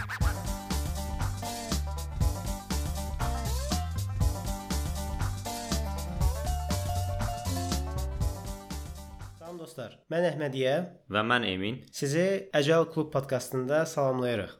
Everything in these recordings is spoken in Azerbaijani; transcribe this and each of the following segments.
Salam dostlar. Mən Əhmədiyə. Və mən Emin. Sizi Agile Club podkastında salamlayırıq.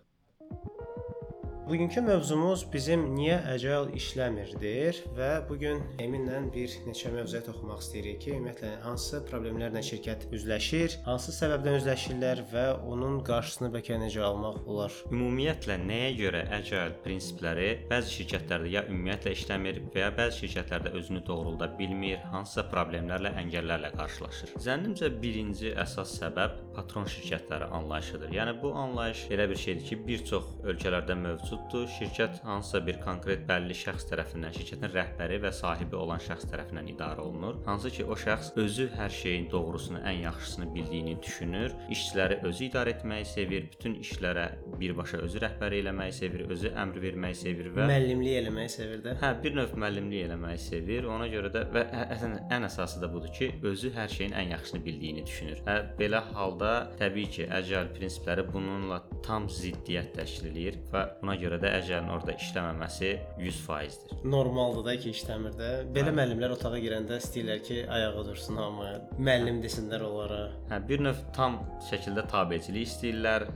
Bugünkü mövzumuz bizim niyə agile işləmirdir və bu gün Eminlə bir neçə mövzuya toxunmaq istəyirik ki, ümumiyyətlə hansı problemlərlə şirkət üzləşir, hansı səbəbdən üzləşirlər və onun qarşısını bəlkə necə almaq olar. Ümumiyyətlə nəyə görə agile prinsipləri bəzi şirkətlərdə ya ümumiyyətlə işləmir və ya bəzi şirkətlərdə özünü doğrulda bilmir, hansısa problemlərlə, əngəllərlə qarşılaşır. Zənnimcə birinci əsas səbəb patron şirkətləri anlayışıdır. Yəni bu anlayış elə bir şeydir ki, bir çox ölkələrdə mövcuddur. Şirkət hansısa bir konkret bəlli şəxs tərəfindən, şirkətin rəhbəri və sahibi olan şəxs tərəfindən idarə olunur. Hansı ki, o şəxs özü hər şeyin doğrusunu, ən yaxşısını bildiyini düşünür, işçiləri özü idarə etməyi sevir, bütün işlərə birbaşa özü rəhbərlik eləməyi sevir, özü əmr verməyi sevir və Müəllimlik eləməyi sevir də. Hə, bir növ müəllimlik eləməyi sevir. Ona görə də və ə- əslən ən əsası da budur ki, özü hər şeyin ən yaxşısını bildiyini düşünür. Hə, belə halda təbii ki, agile prinsipləri bununla tam ziddiyyət təşkil eləyir və buna görə də agile-in orada işləməməsi 100%dir. Normaldır da ki, işləmir də. Belə müəllimlər otağa girəndə istəyirlər ki, ayağa dursun hamı, müəllim desinlər onlara. Hə, bir növ tam şəkildə tabeçilik istəyirlər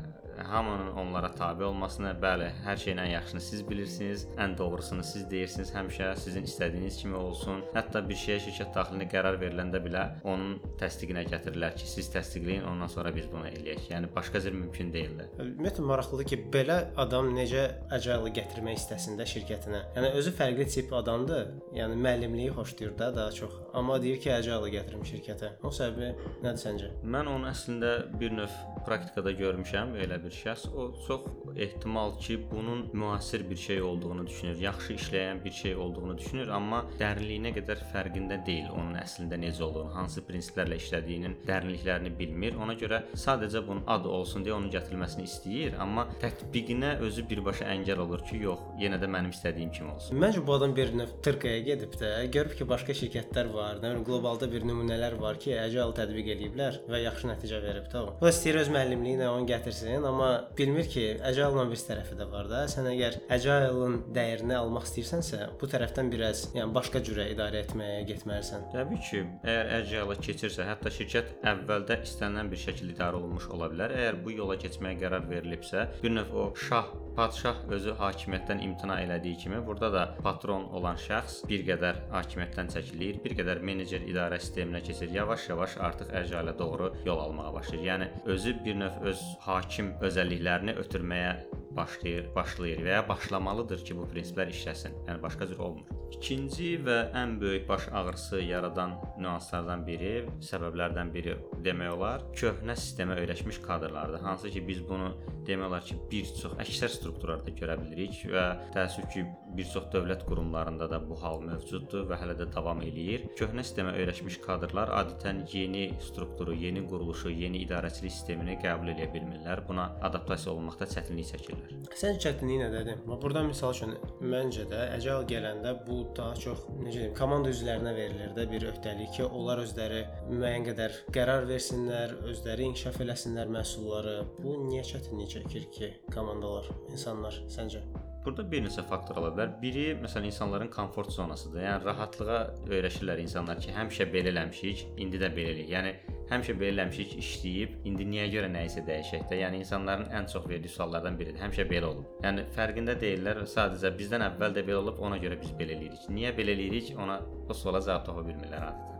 hamının onlara tabe olmasını, bəli, hər şeyin ən yaxşısını siz bilirsiniz, ən doğrusunu siz deyirsiniz həmişə, sizin istədiyiniz kimi olsun. Hətta bir şeyə şirkət daxilində qərar veriləndə belə onun təsdiqinə gətirirlər ki, siz təsdiqləyin, ondan sonra biz bunu eləyək. Yəni başqa cür mümkün deyildi. Ümumiyyətlə maraqlıdır ki, belə adam necə agile gətirmək istəsin də şirkətinə. Yəni özü fərqli tip adamdır. Yəni müəllimliyi xoşlayır da daha çox. Amma deyir ki, agile gətirim şirkətə. O səbəbi nədir səncə? Mən onu əslində bir növ praktikada görmüşəm elə bir şəxs. O çox ehtimal ki, bunun müasir bir şey olduğunu düşünür, yaxşı işləyən bir şey olduğunu düşünür, amma dərinliyinə qədər fərqində deyil onun əslində necə olduğunu, hansı prinsiplərlə işlədiyinin dərinliklərini bilmir. Ona görə sadəcə bunun adı olsun deyə onun gətirilməsini istəyir, amma tətbiqinə özü birbaşa əngəl olur ki, yox, yenə də mənim istədiyim kimi olsun. Məncə bu adam bir növ Türkiyəyə gedib də, görüb ki, başqa şirkətlər var, nə bilim qlobalda bir nümunələr var ki, agile tətbiq eləyiblər və yaxşı nəticə verib də o. O istəyir öz müəllimliyinə onu gətirsin, amma bilmir ki, agile-la bir tərəfi də var da. Sən əgər agile-ın dəyərini almaq istəyirsənsə, bu tərəfdən biraz, yəni başqa cürə idarə etməyə getməlisən. Təbii ki, əgər agile keçirsə, hətta şirkət əvvəldə istənilən bir şəkildə idarə olunmuş ola bilər. Əgər bu yola keçməyə qərar verilibsə, bir növ o şah Padşah özü hakimiyyətdən imtina elədiyi kimi, burada da patron olan şəxs bir qədər hakimiyyətdən çəkilir, bir qədər menecer idarə sisteminə keçir. Yavaş-yavaş artıq agile doğru yol almağa başlayır. Yəni özü bir növ öz hakim özəlliklərini ötürməyə başlayır, başlayır və ya başlamalıdır ki, bu prinsiplər işləsin. Yəni başqa cür olmur. İkinci və ən böyük baş ağrısı yaradan nüanslardan biri, səbəblərdən biri demək olar, köhnə sistemə öyrəşmiş kadrlardır. Hansı ki, biz bunu demək olar ki, bir çox əksər strukturlarda görə bilirik və təəssüf ki, bir çox dövlət qurumlarında da bu hal mövcuddur və hələ də davam eləyir. Köhnə sistemə öyrəşmiş kadrlar adətən yeni strukturu, yeni quruluşu, yeni idarəçilik sistemini qəbul edə bilmirlər. Buna adaptasiya olunmaqda çətinlik çəkirlər. Səncə çətinliyi nədədir? Bax burada misal üçün məncə də agile gələndə bu daha çox necə deyim, komanda üzvlərinə verilir də bir öhdəlik ki, onlar özləri müəyyən qədər qərar versinlər, özləri inkişaf eləsinlər məhsulları. Bu niyə çətinlik çəkir ki, komandalar, insanlar səncə? Burada bir neçə faktor ola bilər. Biri məsələn insanların komfort zonasıdır. Yəni rahatlığa öyrəşirlər insanlar ki, həmişə belə eləmişik, indi də belə eləyək. Yəni həmişə belə eləmişik, işləyib, indi niyə görə nə isə dəyişək də? Yəni insanların ən çox verdiyi suallardan biridir. Həmişə belə olub. Yəni fərqində deyillər. Sadəcə bizdən əvvəl də belə olub, ona görə biz belə eləyirik. Niyə belə eləyirik? Ona o suala cavab tapa bilmirlər adətən.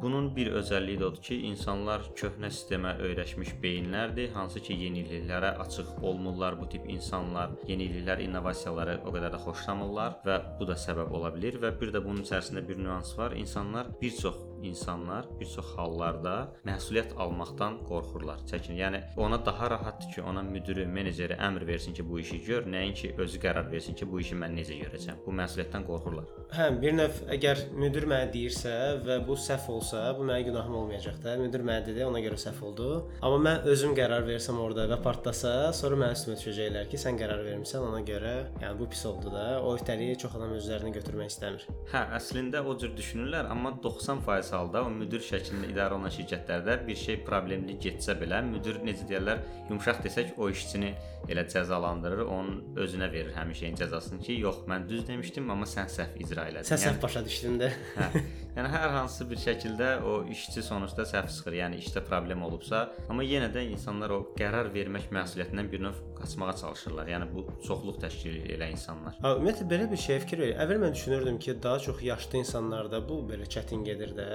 Bunun bir özəlliyi də odur ki, insanlar köhnə sistemə öyrəşmiş beyinlərdir, hansı ki, yeniliklərə açıq olmurlar bu tip insanlar. Yeniliklər, innovasiyaları o qədər də xoşlamırlar və bu da səbəb ola bilər və bir də bunun içərisində bir nüans var. İnsanlar bir çox insanlar bir çox hallarda məsuliyyət almaqdan qorxurlar, çəkinir. Yəni ona daha rahatdır ki, ona müdiri, meneceri əmr versin ki, bu işi gör, nəinki özü qərar versin ki, bu işi mən necə görəcəm. Bu məsuliyyətdən qorxurlar. Hə, bir növ əgər müdir mənə deyirsə və bu səhv olsa, bu mənim günahım olmayacaq da. Müdir mənə dedi, ona görə səhv oldu. Amma mən özüm qərar versəm orada və partlasa, sonra mənim üstümə düşəcəklər ki, sən qərar vermisən, ona görə, yəni bu pis oldu da. O öhdəliyi çox adam özlərinə götürmək istəmir. Hə, əslində o cür düşünürlər, amma 90% bəzi halda o müdir şəklində idarə olunan şirkətlərdə bir şey problemli getsə belə müdir necə deyirlər, yumşaq desək o işçini elə cəzalandırır, onun özünə verir həmin şeyin cəzasını ki, yox, mən düz demişdim, amma sən səhv icra elədin. Sən səhv başa düşdün də. Hə. Yəni hər hansı bir şəkildə o işçi sonuçda səhv çıxır, yəni işdə problem olubsa, amma yenə də insanlar o qərar vermək məsuliyyətindən bir növ qaçmağa çalışırlar. Yəni bu çoxluq təşkil edir elə insanlar. Ha, ümumiyyətlə belə bir şey fikir verir. Əvvəl mən düşünürdüm ki, daha çox yaşlı insanlarda bu belə çətin gedir də.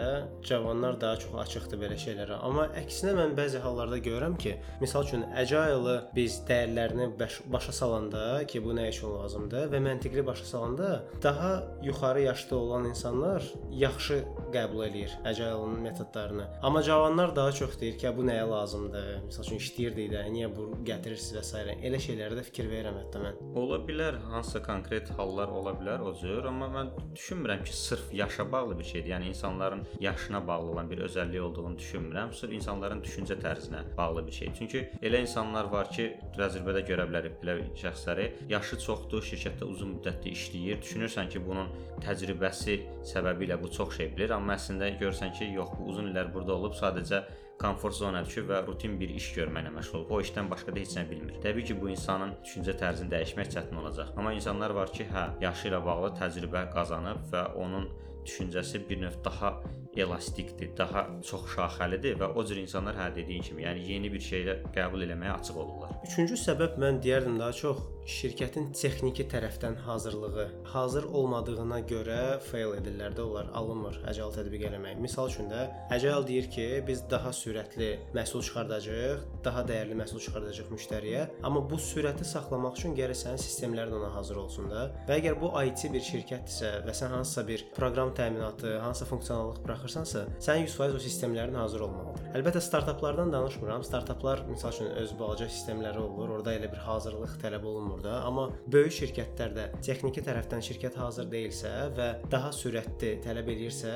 Cavanlar daha çox açıqdır belə şeylərə. Amma əksinə mən bəzi hallarda görürəm ki, misal üçün agile biz dəyərlərini baş, başa salanda ki, bu nə üçün lazımdır və məntiqli başa salanda daha yuxarı yaşda olan insanlar yaxşı qəbul eləyir agile-ın metodlarını. Amma cavanlar daha çox deyir ki, bu nəyə lazımdır? Misal üçün işləyirdik də, niyə bu gətirirsiniz və s. Elə şeylərə də fikir verirəm hətta mən. Ola bilər, hansısa konkret hallar ola bilər o cür, amma mən düşünmürəm ki, sırf yaşa bağlı bir şeydir. Yəni insanların yaşına bağlı olan bir özəlliyi olduğunu düşünmürəm. Sırf insanların düşüncə tərzinə bağlı bir şey. Çünki elə insanlar var ki, təcrübədə görə bilərik belə şəxsləri, yaşı çoxdur, şirkətdə uzun müddətli işləyir. Düşünürsən ki, bunun təcrübəsi səbəbilə bu çox şey bilir, amma əslində görsən ki, yox, bu uzun illər burada olub, sadəcə komfort zonaya düşüb və rutin bir iş görməklə məşğul olub. O işdən başqa da heç nə bilmir. Təbii ki, bu insanın düşüncə tərzini dəyişmək çətin olacaq. Amma insanlar var ki, hə, yaşı ilə bağlı təcrübə qazanıb və onun düşüncəsi bir növ daha elastikdir, daha çox şaxəlidir və o cür insanlar hə dediyin kimi, yəni yeni bir şeylə qəbul eləməyə açıq olurlar. Üçüncü səbəb mən deyərdim daha çox şirkətin texniki tərəfdən hazırlığı. Hazır olmadığına görə fail edirlər də onlar alınmır agile tətbiq eləmək. Misal üçün də agile deyir ki, biz daha sürətli məhsul çıxardacağıq, daha dəyərli məhsul çıxardacağıq müştəriyə, amma bu sürəti saxlamaq üçün gərək sənin sistemlərin ona hazır olsun da. Və əgər bu IT bir şirkətdirsə və sən hansısa bir proqram təminatı, hansısa funksionallıq buraxırsansa, sənin 100% o sistemlərin hazır olmalıdır. Əlbəttə startaplardan danışmıram. Startaplar məsəl üçün öz balaca sistemləri olur. Orada elə bir hazırlıq tələb olunmur da, amma böyük şirkətlərdə texniki tərəfdən şirkət hazır deyilsə və daha sürətli tələb eləyirsə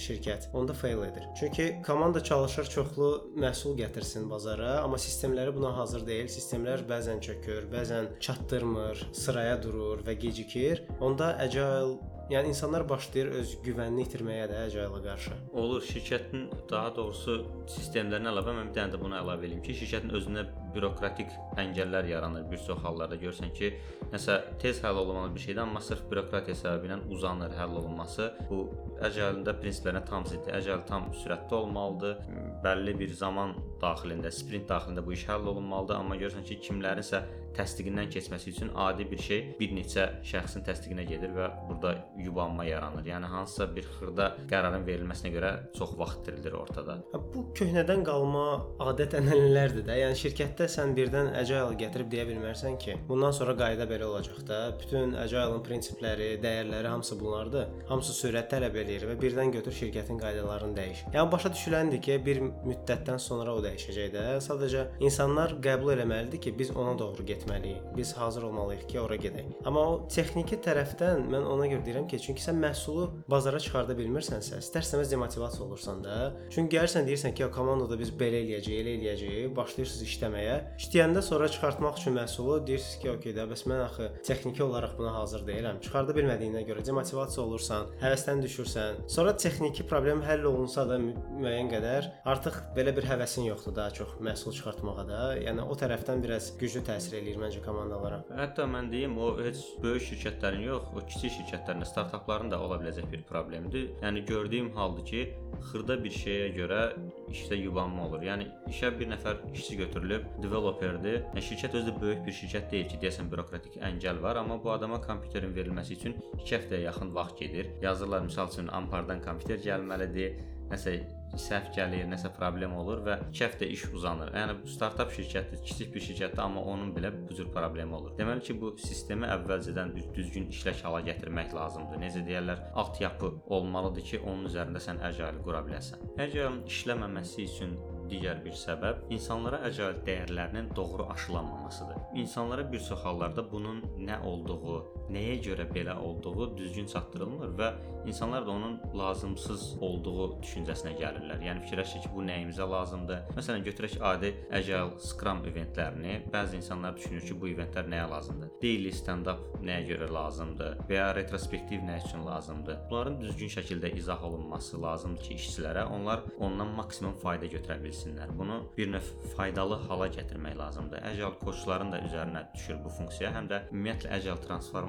şirkət, onda fail edir. Çünki komanda çalışır çoxlu məhsul gətirsin bazara, amma sistemləri buna hazır deyil. Sistemlər bəzən çökür, bəzən çatdırmır, sıraya durur və gecikir. Onda agile Yəni insanlar başlayır öz güvənini itirməyə də agile qarşı. Olur, şirkətin daha doğrusu sistemlərinə əlavə mən bir dənə də bunu əlavə eləyim ki, şirkətin özünə bürokratik əngəllər yaranır. Bir çox hallarda görsən ki, nəsə tez həll olunmalı bir şeydir, amma sırf bürokratiya səbəbi ilə uzanır həll olunması. Bu agile-də prinsiplərinə tam ziddir. Agile tam sürətli olmalıdır. Bəlli bir zaman daxilində, sprint daxilində bu iş həll olunmalıdır, amma görürsən ki, kimlərinsə təsdiqindən keçməsi üçün adi bir şey bir neçə şəxsin təsdiqinə gedir və burada yubanma yaranır. Yəni hansısa bir xırda qərarın verilməsinə görə çox vaxt itirilir ortada. Bu köhnədən qalma adət-ənənələrdir də. Yəni şirkətdə sən birdən agile gətirib deyə bilmərsən ki, bundan sonra qayda belə olacaq da. Bütün agile-ın prinsipləri, dəyərləri hamısı bunlardır. Hamısı sürət tələb eləyir və birdən götür şirkətin qaydalarını dəyiş. Yəni başa düşüləndir ki, bir müddətdən sonra o dəyişəcək də. Sadəcə insanlar qəbul etməlidir ki, biz ona doğru getməliyik etməliyik. Biz hazır olmalıyıq ki, ora gedək. Amma o texniki tərəfdən mən ona görə deyirəm ki, çünki sən məhsulu bazara çıxarda bilmirsənsə, istərsəmiz demotivasiya olursan da. Çünki gəlirsən deyirsən ki, ya komandada biz belə eləyəcəyik, elə eləyəcəyik, başlayırsınız işləməyə. İşləyəndə sonra çıxartmaq üçün məhsulu deyirsiniz ki, okey də, bəs mən axı texniki olaraq buna hazır deyiləm. Çıxarda bilmədiyinə görə demotivasiya olursan, həvəsdən düşürsən. Sonra texniki problem həll olunsa da müəyyən qədər artıq belə bir həvəsin yoxdur daha çox məhsul çıxartmağa da. Yəni o tərəfdən biraz güclü təsir eləyir məncə komandalara. Hətta mən deyim, o heç böyük şirkətlərin yox, o kiçik şirkətlərin, startapların da ola biləcək bir problemdir. Yəni gördüyüm haldır ki, xırda bir şeyə görə işdə yubanma olur. Yəni işə bir nəfər işçi götürülüb, developerdir. Yəni şirkət özü də böyük bir şirkət deyil ki, deyəsən bürokratik əngəl var, amma bu adama kompüterin verilməsi üçün 2 həftəyə yaxın vaxt gedir. Yazırlar məsəl üçün ampardan kompüter gəlməlidir, nəsə səhv gəlir, nəsə problem olur və 2 həftə iş uzanır. Yəni startap şirkəti, kiçik bir şirkətdir, amma onun belə bu cür problemi olur. Deməli ki, bu sistemi əvvəlcədən düzgün işlək hala gətirmək lazımdır. Necə deyirlər, altyapı olmalıdır ki, onun üzərində sən agile qura biləsən. Agile işləməməsi üçün digər bir səbəb insanlara agile dəyərlərinin doğru aşılanmamasıdır. İnsanlara bir çox hallarda bunun nə olduğu, nəyə görə belə olduğu düzgün çatdırılmır və insanlar da onun lazımsız olduğu düşüncəsinə gəlirlər. Yəni fikirləşir ki, bu nəyimizə lazımdır? Məsələn, götürək adi agile Scrum eventlərini. Bəzi insanlar düşünür ki, bu eventlər nəyə lazımdır? Daily stand-up nəyə görə lazımdır və ya retrospektiv nə üçün lazımdır? Bunların düzgün şəkildə izah olunması lazımdır ki, işçilərə onlar ondan maksimum fayda götürə bilsinlər. Bunu bir növ faydalı hala gətirmək lazımdır. Agile koçların da üzərinə düşür bu funksiya. Həm də ümumiyyətlə agile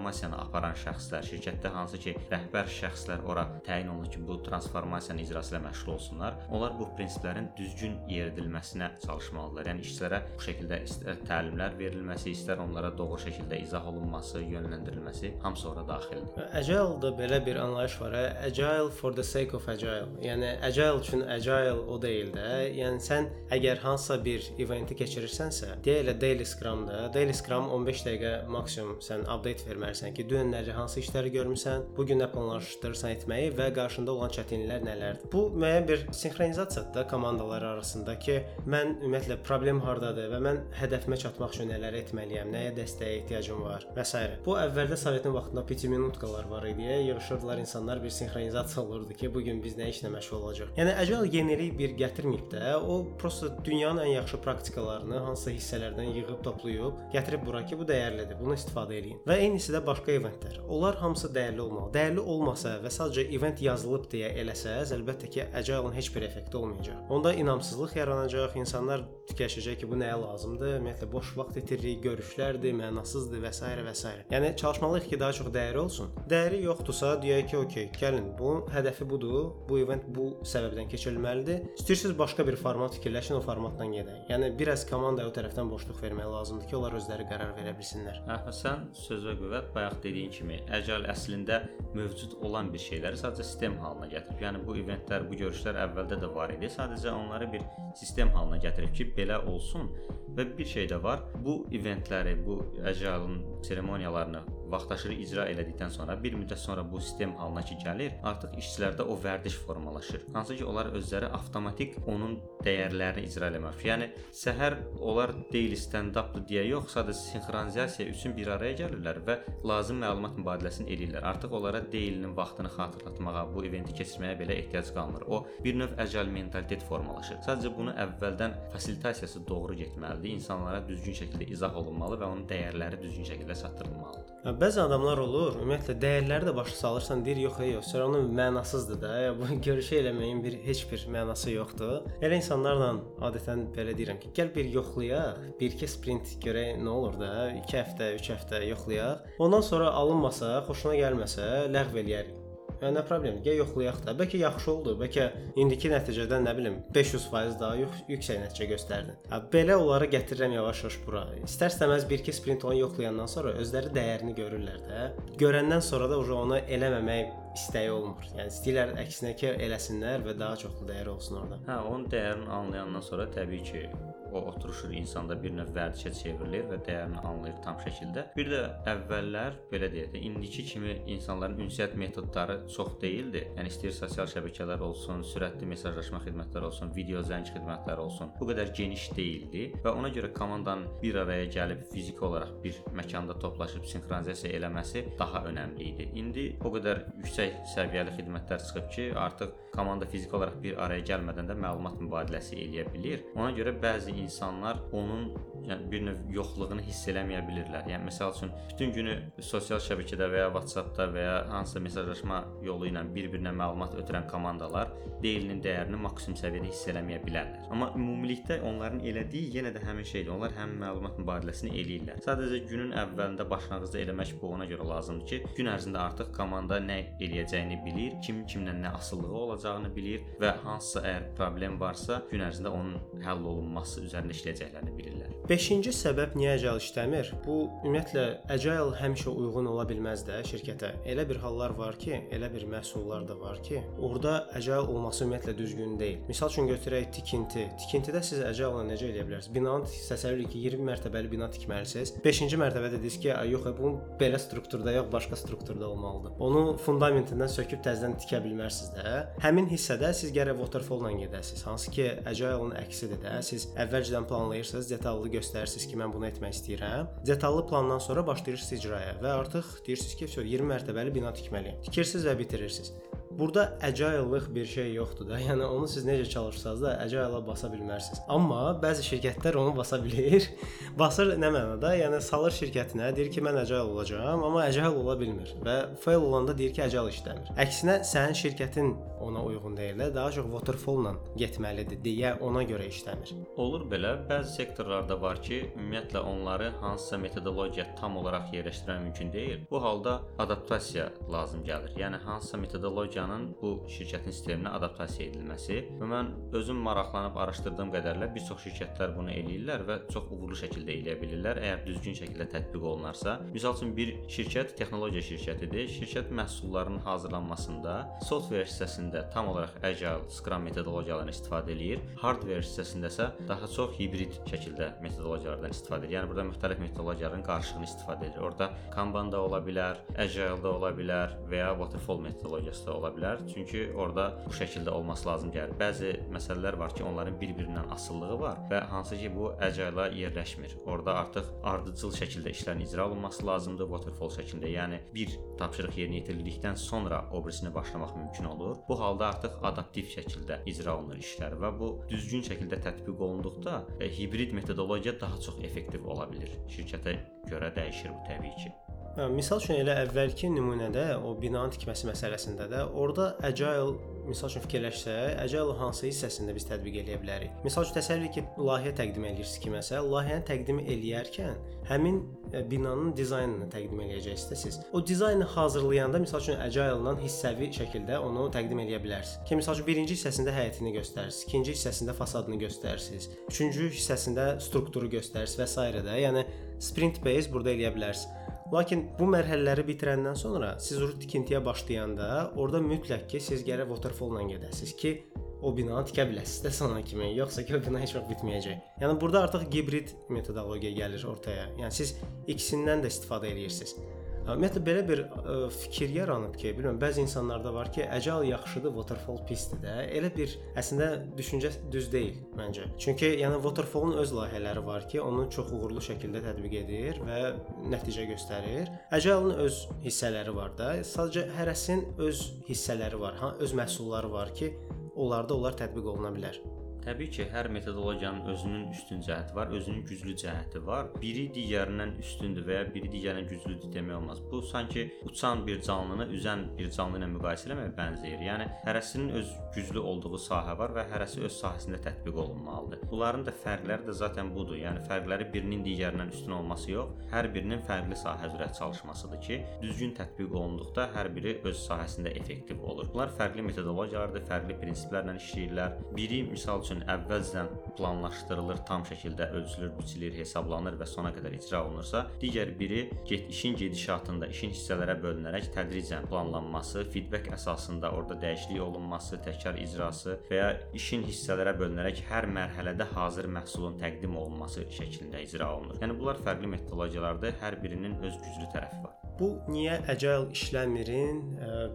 transformasiyanı aparan şəxslər, şirkətdə hansı ki, rəhbər şəxslər ora təyin olunur ki, bu transformasiyanın icrası ilə məşğul olsunlar. Onlar bu prinsiplərin düzgün yeridilməsinə çalışmalıdırlar. Yəni işçilərə bu şəkildə istər təlimlər verilməsi, istər onlara doğru şəkildə izah olunması, yönləndirilməsi hamısı ora daxildir. Agile-da belə bir anlayış var. hə? Agile for the sake of agile. Yəni agile üçün agile o deyil də. Yəni sən əgər hansısa bir eventi keçirirsənsə, deyə daily scrum-da, daily scrum 15 dəqiqə maksimum sən update verməlisən ki, dünənləri hansı işləri görmüsən, bu gün nə planlaşdırırsan etməyi və qarşında olan çətinliklər nələrdir. Bu müəyyən bir sinxronizasiyadır da komandalar arasında ki, mən ümumiyyətlə problem hardadır və mən hədəfimə çatmaq üçün nələr etməliyəm, nəyə dəstəyə ehtiyacım var və s. Bu əvvəldə Sovetin vaxtında piti minutkalar var idi. Yığılırdılar insanlar bir sinxronizasiya olurdu ki, bu gün biz nə işlə məşğul olacağıq. Yəni agile yenilik bir gətirməyib də, o prosta dünyanın ən yaxşı praktikalarını hansısa hissələrdən yığıb toplayıb, gətirib bura ki, bu dəyərlidir. Bunu istifadə eləyin. Və eynisi də başqa eventlər. Onlar hamısı dəyərli olmalı. Dəyərli olmasa və sadəcə event yazılıb deyə eləsəz, əlbəttə ki, agile-ın heç bir effekti olmayacaq. Onda inamsızlıq yaranacaq, insanlar fikirləşəcək ki, bu nəyə lazımdır? Ümumiyyətlə boş vaxt itiririk, görüşlərdir, mənasızdır və s. və s. Yəni çalışmalıyıq ki, daha çox dəyəri olsun. Dəyəri yoxdursa, deyək ki, okey, gəlin, bu hədəfi budur. Bu event bu səbəbdən keçirilməlidir. İstəyirsiniz başqa bir format fikirləşin, o formatdan gedək. Yəni biraz komandaya o tərəfdən boşluq vermək lazımdır ki, onlar özləri qərar verə bilsinlər. Hə, Həsən sözə qüvvət bayaq dediyin kimi Agile əslində mövcud olan bir şeyləri sadəcə sistem halına gətirib. Yəni bu eventlər, bu görüşlər əvvəldə də var idi. Sadəcə onları bir sistem halına gətirib ki, belə olsun. Və bir şey də var. Bu eventləri, bu Agile-ın seremoniyalarını vaxtaşırı icra elədikdən sonra bir müddət sonra bu sistem halına ki gəlir, artıq işçilərdə o vərdiş formalaşır. Hansı ki onlar özləri avtomatik onun dəyərlərini icra eləmək. Yəni səhər onlar daily stand-updır deyə yox, sadəcə sinxronizasiya üçün bir araya gəlirlər və lazım məlumat mübadiləsini eləyirlər. Artıq onlara daily-nin vaxtını xatırlatmağa, bu eventi keçirməyə belə ehtiyac qalmır. O bir növ agile mentalitet formalaşır. Sadəcə bunu əvvəldən fasilitasiyası doğru getməlidir. İnsanlara düzgün şəkildə izah olunmalı və onun dəyərləri düzgün şəkildə çatdırılmalıdır. Bəzi adamlar olur, ümumiyyətlə dəyərləri də başa salırsan, deyir yox, yox, sonra onun mənasızdır da. Bu görüşə eləməyin bir heç bir mənası yoxdur. Elə insanlarla adətən belə deyirəm ki, gəl bir yoxlayaq, bir-iki sprint görək nə olur da, 2 həftə, 3 həftə yoxlayaq. Ondan sonra alınmasa, xoşuna gəlməsə, ləğv eləyərik. Yəni nə problem? Gəl yoxlayaq da. Bəlkə yaxşı oldu. Bəlkə indiki nəticədən nə bilim 500% daha yux yüksək nəticə göstərdin. Ha belə onları gətirirəm yavaş-yavaş bura. İstər-istəməz 1-2 sprint onu yoxlayandan sonra özləri dəyərini görürlər də. Görəndən sonra da onu eləməmək istəyi olmur. Yəni istəyirlər əksinə ki, eləsinlər və daha çoxlu dəyəri olsun orada. Hə, onun dəyərini anlayandan sonra təbii ki, o oturuşur insanda bir növ vərdişə çevrilir və dəyərini anlayır tam şəkildə. Bir də əvvəllər belə deyək də, indiki kimi insanların ünsiyyət metodları çox deyildi. Yəni istəyir sosial şəbəkələr olsun, sürətli mesajlaşma xidmətləri olsun, video zəng xidmətləri olsun. Bu qədər geniş deyildi və ona görə komandanın bir araya gəlib fiziki olaraq bir məkanda toplaşıb sinxronizasiya eləməsi daha önəmli idi. İndi o qədər yüksək səviyyəli xidmətlər çıxıb ki, artıq komanda fiziki olaraq bir araya gəlmədən də məlumat mübadiləsi eləyə bilir. Ona görə bəzi insanlar onun yəni bir növ yoxluğunu hiss eləməyə bilirlər. Yəni məsəl üçün bütün günü sosial şəbəkədə və ya WhatsApp-da və ya hansısa mesajlaşma yolu ilə bir-birinə məlumat ötürən komandalar deyilinin dəyərini maksimum səviyyədə hiss eləməyə bilərlər. Amma ümumilikdə onların elədiyi yenə də həmin şeydir. Onlar həmin məlumat mübadiləsini eləyirlər. Sadəcə günün əvvəlində başlanğıcda eləmək bu ona görə lazımdır ki, gün ərzində artıq komanda nə eləyəcəyini bilir, kim kimlə nə asılılığı olacağını bilir və hansısa əgər problem varsa, gün ərzində onun həll olunması üzərində işləyəcəklərini bilirlər. 5-ci səbəb niyə agile işləmir? Bu ümumiyyətlə agile həmişə uyğun ola bilməz də şirkətə. Elə bir hallar var ki, elə bir məhsullar da var ki, orada agile olması ümumiyyətlə düzgün deyil. Məsəl üçün götürək tikinti. Tikintidə siz agile necə edə bilərsiniz? Binanı təsəvvür edin ki, 20 mərtəbəli bina tikməlisiniz. 5-ci mərtəbədə dediniz ki, ay yox, bu belə strukturda yox, başqa strukturda olmalıdır. Onu fundamentindən söküb təzədən tikə bilmərsiniz də. Həmin hissədə siz gərək waterfall-la gedəsiniz. Hansı ki, agile-ın əksidir də. Siz əvvəlcədən planlayırsınız, detallı göstərirsiniz ki, mən bunu etmək istəyirəm. Detallı plandan sonra başlayırsınız icraya və artıq deyirsiniz ki, 20 mərtəbəli bina tikməliyəm. Tikirsiniz və bitirirsiniz. Burada agile-lıq bir şey yoxdur da. Yəni onu siz necə çalışsanız da agile-a basa bilmərsiniz. Amma bəzi şirkətlər onu basa bilir. Basır nə mənada? Yəni salır şirkətinə, deyir ki, mən agile olacağam, amma agile ola bilmir və fail olanda deyir ki, agile işləmir. Əksinə sənin şirkətin ona uyğun deyil daha çox waterfall-la getməlidir deyə ona görə işləmir. Olur belə. Bəzi sektorlarda var ki, ümumiyyətlə onları hansısa metodologiya tam olaraq yerləşdirmək mümkün deyil. Bu halda adaptasiya lazım gəlir. Yəni hansısa metodologiyanın bu şirkətin sisteminə adaptasiya edilməsi. Və mən özüm maraqlanıb araşdırdığım qədərlə bir çox şirkətlər bunu eləyirlər və çox uğurlu şəkildə eləyə bilirlər əgər düzgün şəkildə tətbiq olunarsa. Məsəl üçün bir şirkət texnologiya şirkətidir. Şirkət məhsullarının hazırlanmasında software hissəsində tam olaraq Agile, Scrum metodologiyalarından istifadə eləyir. Hardware hissəsində isə daha çox hibrid şəkildə metodologiyalardan istifadə edir. Yəni burada müxtəlif metodologiyaların qarışığını istifadə edir. Orda Kanban da ola bilər, Agile da ola bilər və ya Waterfall metodologiyası da ola bilər. Çünki orada bu şəkildə olması lazım gəlir. Bəzi məsələlər var ki, onların bir-birindən asılılığı var və hansı ki bu Agile-a yerləşmir. Orada artıq ardıcıl şəkildə işlərin icra olunması lazımdır Waterfall şəklində. Yəni bir tapşırıq yerinə yetirildikdən sonra o birisini başlamaq mümkün olur. Bu halda artıq adaptiv şəkildə icra olunur işlər və bu düzgün şəkildə tətbiq olunduqda e, hibrid metodologiya daha çox effektiv ola bilər. Şirkətə görə dəyişir bu təbii ki. Hə, misal üçün elə əvvəlki nümunədə o binanın tikməsi məsələsində də orada agile misal üçün fikirləşsək, agile hansı hissəsində biz tətbiq eləyə bilərik? Misal üçün təsəvvür ki, layihə təqdim edirsiniz kiməsə, layihəni təqdim eləyərkən həmin e, binanın dizaynını təqdim eləyəcəksiniz. O dizaynı hazırlayanda misal üçün agile-la hissəvi şəkildə onu təqdim eləyə bilərsiniz. Ki misal üçün birinci hissəsində həyətini göstərirsiniz, ikinci hissəsində fasadını göstərirsiniz, üçüncü hissəsində strukturu göstərirsiniz və s. də. Yəni sprint based burada eləyə bilərsiniz. Lakin bu mərhələləri bitirəndən sonra siz uru tikintiyə başlayanda orada mütləq ki, siz gərək waterfall-la gedəsiniz ki, o binanı tikə biləsiniz də sona kimi, yoxsa ki, o bina heç vaxt bitməyəcək. Yəni burada artıq hibrid metodologiya gəlir ortaya. Yəni siz ikisindən də istifadə edirsiniz. Ümumiyyətlə belə bir ə, fikir yaranıb ki, bilmirəm, bəzi insanlarda var ki, agile yaxşıdır, waterfall pisdir də. Elə bir əslində düşüncə düz deyil məncə. Çünki yəni waterfallun öz layihələri var ki, onu çox uğurlu şəkildə tətbiq edir və nəticə göstərir. Agile-ın öz hissələri var da. Sadəcə hərəsinin öz hissələri var, ha, öz məhsulları var ki, onlarda onlar tətbiq oluna bilər. Təbii ki, hər metodologiyanın özünün üstün cəhəti var, özünün güclü cəhəti var. Biri digərindən üstündür və ya biri digərindən güclüdür demək olmaz. Bu sanki uçan bir canlını üzən bir canlı ilə müqayisə etməyə bənzəyir. Yəni hərəsinin öz güclü olduğu sahə var və hərəsi öz sahəsində tətbiq olunmalıdır. Bunların da fərqləri də zaten budur. Yəni fərqləri birinin digərindən üstün olması yox, hər birinin fərqli sahə üzrə çalışmasıdır ki, düzgün tətbiq olunduqda hər biri öz sahəsində effektiv olur. Bunlar fərqli metodologiyalardır, fərqli prinsiplərlə işləyirlər. Biri misal üçün üçün əvvəlcədən planlaşdırılır, tam şəkildə ölçülür, biçilir, hesablanır və sona qədər icra olunursa, digər biri get işin gedişatında işin hissələrə bölünərək tədricən planlanması, feedback əsasında orada dəyişiklik olunması, təkrar icrası və ya işin hissələrə bölünərək hər mərhələdə hazır məhsulun təqdim olunması şəklində icra olunur. Yəni bunlar fərqli metodologiyalardır, hər birinin öz güclü tərəfi var. Bu niyə agile işləmirin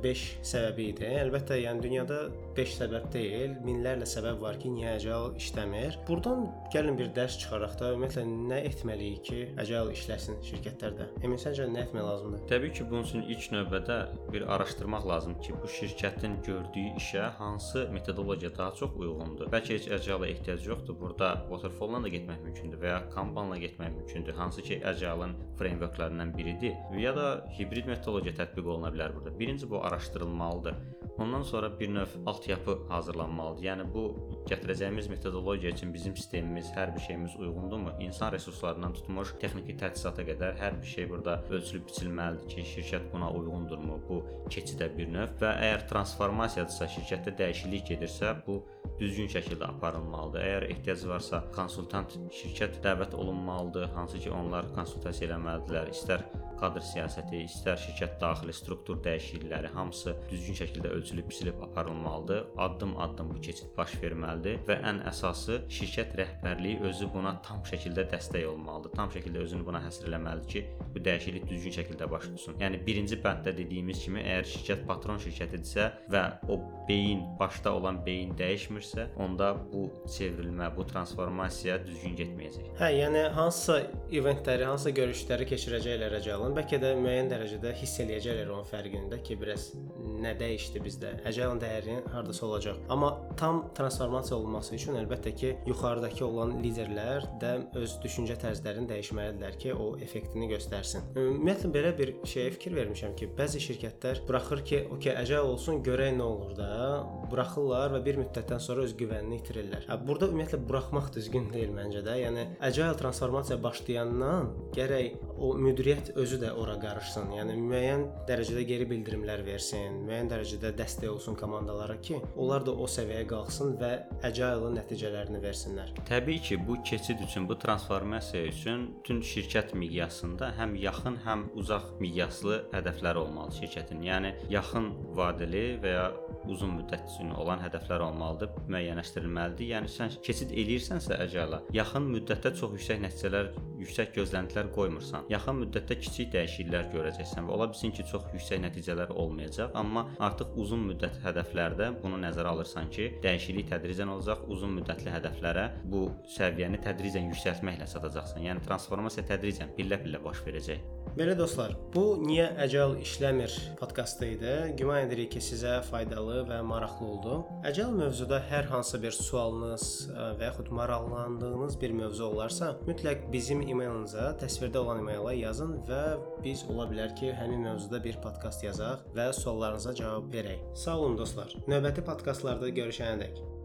5 səbəbi idi. Əlbəttə, yəni dünyada 5 səbəb deyil, minlərlə səbəb var ki, niyə agile işləmir. Burdan gəlin bir dərs çıxaraq da ümumiyyətlə nə etməliyik ki, agile işləsin şirkətlərdə? Emin səncə nə etmək lazımdır? Təbii ki, bunun üçün ilk növbədə bir araşdırmaq lazımdır ki, bu şirkətin gördüyü işə hansı metodologiya daha çox uyğundur. Bəlkə heç agile ehtiyac yoxdur. Burada waterfall-la da getmək mümkündür və ya Kanban-la getmək mümkündür. Hansı ki, agile-ın frameworklarından biridir. Ya da hibrid metodologiya tətbiq oluna bilər burada. Birinci bu araşdırılmalıdır. Ondan sonra bir növ altyapı hazırlanmalıdır. Yəni bu gətirəcəyimiz metodologiya üçün bizim sistemimiz, hər bir şeyimiz uyğundurmu? İnsan resurslarından tutmuş texniki təchizata qədər hər bir şey burada ölçülüb biçilməlidir ki, şirkət buna uyğundurmu? Bu keçidə bir növ və əgər transformasiyadırsa, şirkətdə dəyişiklik gedirsə, bu düzgün şəkildə aparılmalıdır. Əgər ehtiyac varsa, konsultant şirkət dəvət olunmalıdır, hansı ki, onlar konsultasiya eləməlidirlər. İstər kadr siyasəti, istər şirkət daxili struktur dəyişiklikləri hamısı düzgün şəkildə ölçülüb biçilib aparılmalıdır. Addım-addım bu keçid baş verməlidir və ən əsası şirkət rəhbərliyi özü buna tam şəkildə dəstək olmalıdır. Tam şəkildə özünü buna həsr eləməlidir ki, bu dəyişiklik düzgün şəkildə baş tutsun. Yəni birinci bənddə dediyimiz kimi, əgər şirkət patron şirkətidirsə və o beyin başda olan beyin dəyişmirsə, onda bu çevrilmə, bu transformasiya düzgün getməyəcək. Hə, yəni hansısa eventləri, hansısa görüşləri keçirəcəklər Agile-ın. Bəlkə də müəyyən dərəcədə hiss eləyəcəklər onun fərqində ki, biraz nə dəyişdi bizdə. Agile-ın dəyəri hardasa olacaq. Amma tam transformasiya olması üçün əlbəttə ki, yuxarıdakı olan liderlər də öz düşüncə tərzlərini dəyişməlidirlər ki, o effektini göstərsin. Ümumiyyətlə belə bir şeyə fikir vermişəm ki, bəzi şirkətlər buraxır ki, okey, Agile olsun, görək nə olur da, buraxırlar və bir müddətdən sonra öz güvənini itirirlər. Hə, burada ümumiyyətlə buraxmaq düzgün deyil məncə də. Yəni Agile transformasiya başlayandan gərək o müdiriyyət özü də ora qarışsın. Yəni müəyyən dərəcədə geri bildirimlər versin, müəyyən dərəcədə dəstək olsun komandalara ki, onlar da o səviyyəyə qalxsın və Agile-ın nəticələrini versinlər. Təbii ki, bu keçid üçün, bu transformasiya üçün bütün şirkət miqyasında həm yaxın, həm uzaq miqyaslı hədəflər olmalı şirkətin. Yəni yaxın vadeli və ya uzun müddət üçün olan hədəflər olmalıdır, müəyyənləşdirilməlidir. Yəni sən keçid eləyirsənsə Agile-a, yaxın müddətdə çox yüksək nəticələr, yüksək gözləntilər qoymursan. Yaxın müddətdə kiçik dəyişikliklər görəcəksən və ola bilsin ki, çox yüksək nəticələr olmayacaq, amma artıq uzun müddət hədəflərdə bunu nəzərə alırsan ki, dəyişiklik tədricən olacaq, uzun müddətli hədəflərə bu səviyyəni tədricən yüksəltməklə çatacaqsan. Yəni transformasiya tədricən pillə-pillə baş verəcək. Belə dostlar, bu niyə Agile işləmir podkastı idi. Güman edirik ki, sizə faydalı və maraqlı oldu. Agile mövzuda hər hansı bir sualınız ə, və yaxud maraqlandığınız bir mövzu olarsa, mütləq bizim e-mailimiza, təsvirdə olan e-maila yazın və biz ola bilər ki, həmin mövzuda bir podkast yazaq və suallarınıza cavab verək. Sağ olun dostlar. Növbəti podkastlarda görüşənədək